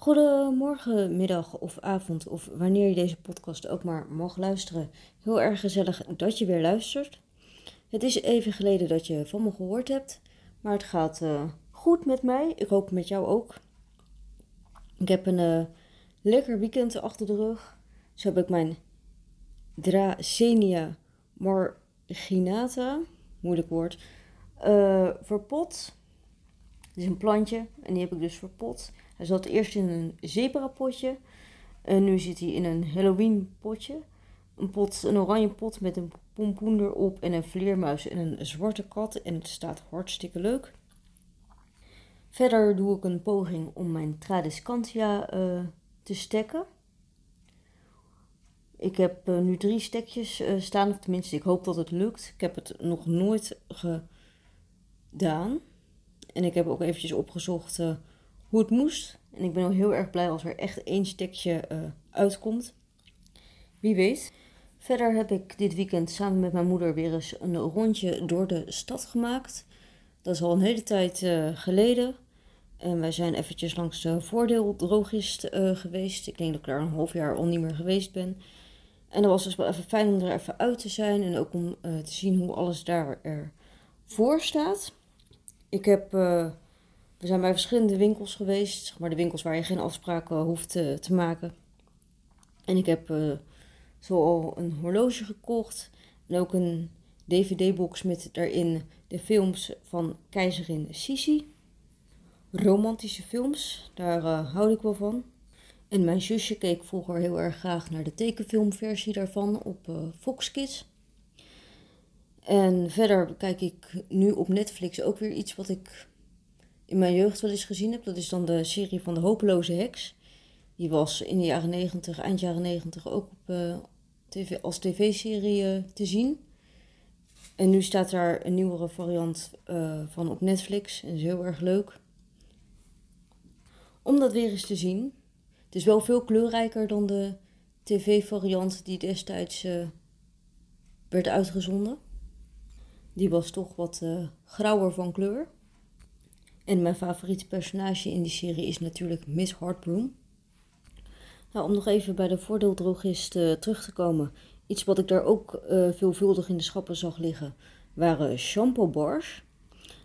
Goedemorgen, middag of avond, of wanneer je deze podcast ook maar mag luisteren. Heel erg gezellig dat je weer luistert. Het is even geleden dat je van me gehoord hebt, maar het gaat uh, goed met mij. Ik hoop met jou ook. Ik heb een uh, lekker weekend achter de rug. Zo heb ik mijn Dracenia marginata, moeilijk woord, uh, verpot. Het is een plantje en die heb ik dus verpot. Hij zat eerst in een zebrapotje. En nu zit hij in een Halloween potje. Een, pot, een oranje pot met een pompoen erop en een vleermuis en een zwarte kat. En het staat hartstikke leuk. Verder doe ik een poging om mijn Tradescantia uh, te stekken. Ik heb uh, nu drie stekjes uh, staan, of tenminste, ik hoop dat het lukt. Ik heb het nog nooit gedaan. En ik heb ook eventjes opgezocht hoe het moest. En ik ben al heel erg blij als er echt één stekje uh, uitkomt. Wie weet. Verder heb ik dit weekend samen met mijn moeder weer eens een rondje door de stad gemaakt. Dat is al een hele tijd uh, geleden. En wij zijn eventjes langs de voordeeldrogist uh, geweest. Ik denk dat ik daar een half jaar al niet meer geweest ben. En dat was dus wel even fijn om er even uit te zijn. En ook om te zien hoe alles daar ervoor staat. Ik heb we zijn bij verschillende winkels geweest, zeg maar de winkels waar je geen afspraken hoeft te, maken. En ik heb uh, zo al een horloge gekocht en ook een DVD-box met daarin de films van keizerin Sisi. Romantische films, daar uh, hou ik wel van. En mijn zusje keek vroeger heel erg graag naar de tekenfilmversie daarvan op uh, Fox Kids. En verder kijk ik nu op Netflix ook weer iets wat ik in mijn jeugd wel eens gezien heb. Dat is dan de serie van de hopeloze heks. Die was in de jaren 90, eind jaren 90 ook op, uh, TV, als tv-serie uh, te zien. En nu staat daar een nieuwere variant uh, van op Netflix. En is heel erg leuk. Om dat weer eens te zien. Het is wel veel kleurrijker dan de tv-variant die destijds werd uitgezonden. Die was toch wat grauwer van kleur. En mijn favoriete personage in die serie is natuurlijk Miss Heartbroom. Nou, om nog even bij de voordeeldrogist uh, terug te komen. Iets wat ik daar ook uh, veelvuldig in de schappen zag liggen, waren shampoo bars.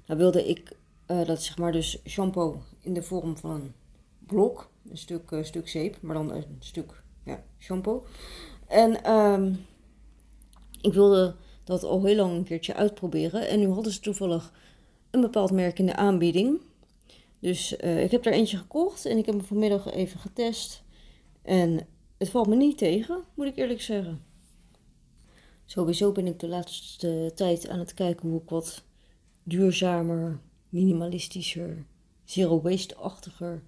Nou wilde ik, uh, dat zeg maar dus shampoo in de vorm van een blok, een stuk, stuk zeep, maar dan een stuk ja, shampoo. En um, ik wilde dat al heel lang een keertje uitproberen. En nu hadden ze toevallig een bepaald merk in de aanbieding. Dus uh, ik heb er eentje gekocht en ik heb hem vanmiddag even getest. En het valt me niet tegen, moet ik eerlijk zeggen. Sowieso ben ik de laatste tijd aan het kijken hoe ik wat duurzamer, minimalistischer, zero waste-achtiger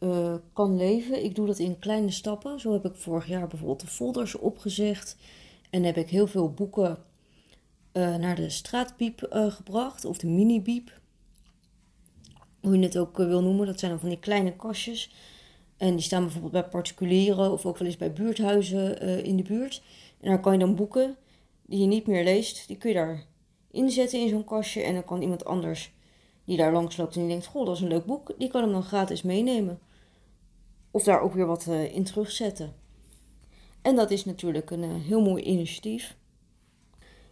uh, kan leven. Ik doe dat in kleine stappen. Zo heb ik vorig jaar bijvoorbeeld de folders opgezegd. En heb ik heel veel boeken uh, naar de straatpiep uh, gebracht, of de mini-biep. Hoe je het ook uh, wil noemen. Dat zijn dan van die kleine kastjes. En die staan bijvoorbeeld bij particulieren of ook wel eens bij buurthuizen in de buurt. En daar kan je dan boeken die je niet meer leest, die kun je daar inzetten in zo'n kastje. En dan kan iemand anders die daar langs loopt en die denkt, goh, dat is een leuk boek, die kan hem dan gratis meenemen. Of daar ook weer wat in terugzetten. En dat is natuurlijk een heel mooi initiatief.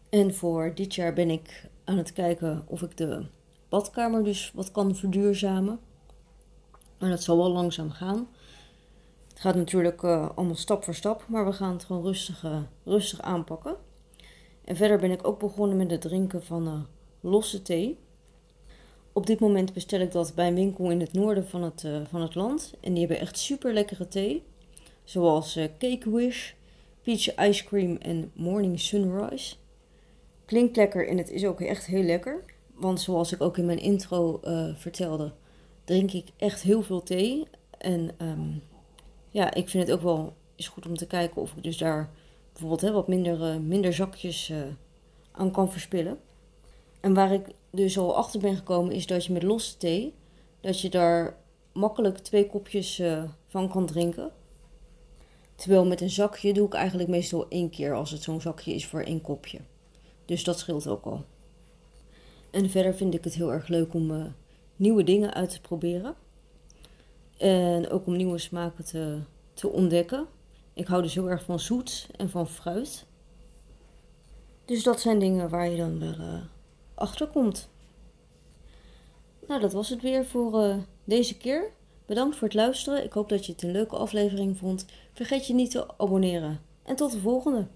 En voor dit jaar ben ik aan het kijken of ik de badkamer dus wat kan verduurzamen. Maar dat zal wel langzaam gaan. Het gaat natuurlijk uh, allemaal stap voor stap, maar we gaan het gewoon rustig, uh, rustig aanpakken. En verder ben ik ook begonnen met het drinken van uh, losse thee. Op dit moment bestel ik dat bij een winkel in het noorden van het, van het land. En die hebben echt super lekkere thee. Zoals Cake Wish, Peach Ice Cream en Morning Sunrise. Klinkt lekker en het is ook echt heel lekker. Want zoals ik ook in mijn intro uh, vertelde, drink ik echt heel veel thee. En um, ja, ik vind het ook wel is goed om te kijken of ik dus daar bijvoorbeeld hè, wat minder, uh, minder zakjes uh, aan kan verspillen. En waar ik dus al achter ben gekomen is dat je met losse thee, dat je daar makkelijk twee kopjes van kan drinken. Terwijl met een zakje doe ik eigenlijk meestal één keer als het zo'n zakje is voor één kopje. Dus dat scheelt ook al. En verder vind ik het heel erg leuk om uh, nieuwe dingen uit te proberen. En ook om nieuwe smaken te, te ontdekken. Ik hou dus heel erg van zoet en van fruit. Dus dat zijn dingen waar je dan wel uh, achter komt. Nou, dat was het weer voor uh, deze keer. Bedankt voor het luisteren. Ik hoop dat je het een leuke aflevering vond. Vergeet je niet te abonneren. En tot de volgende.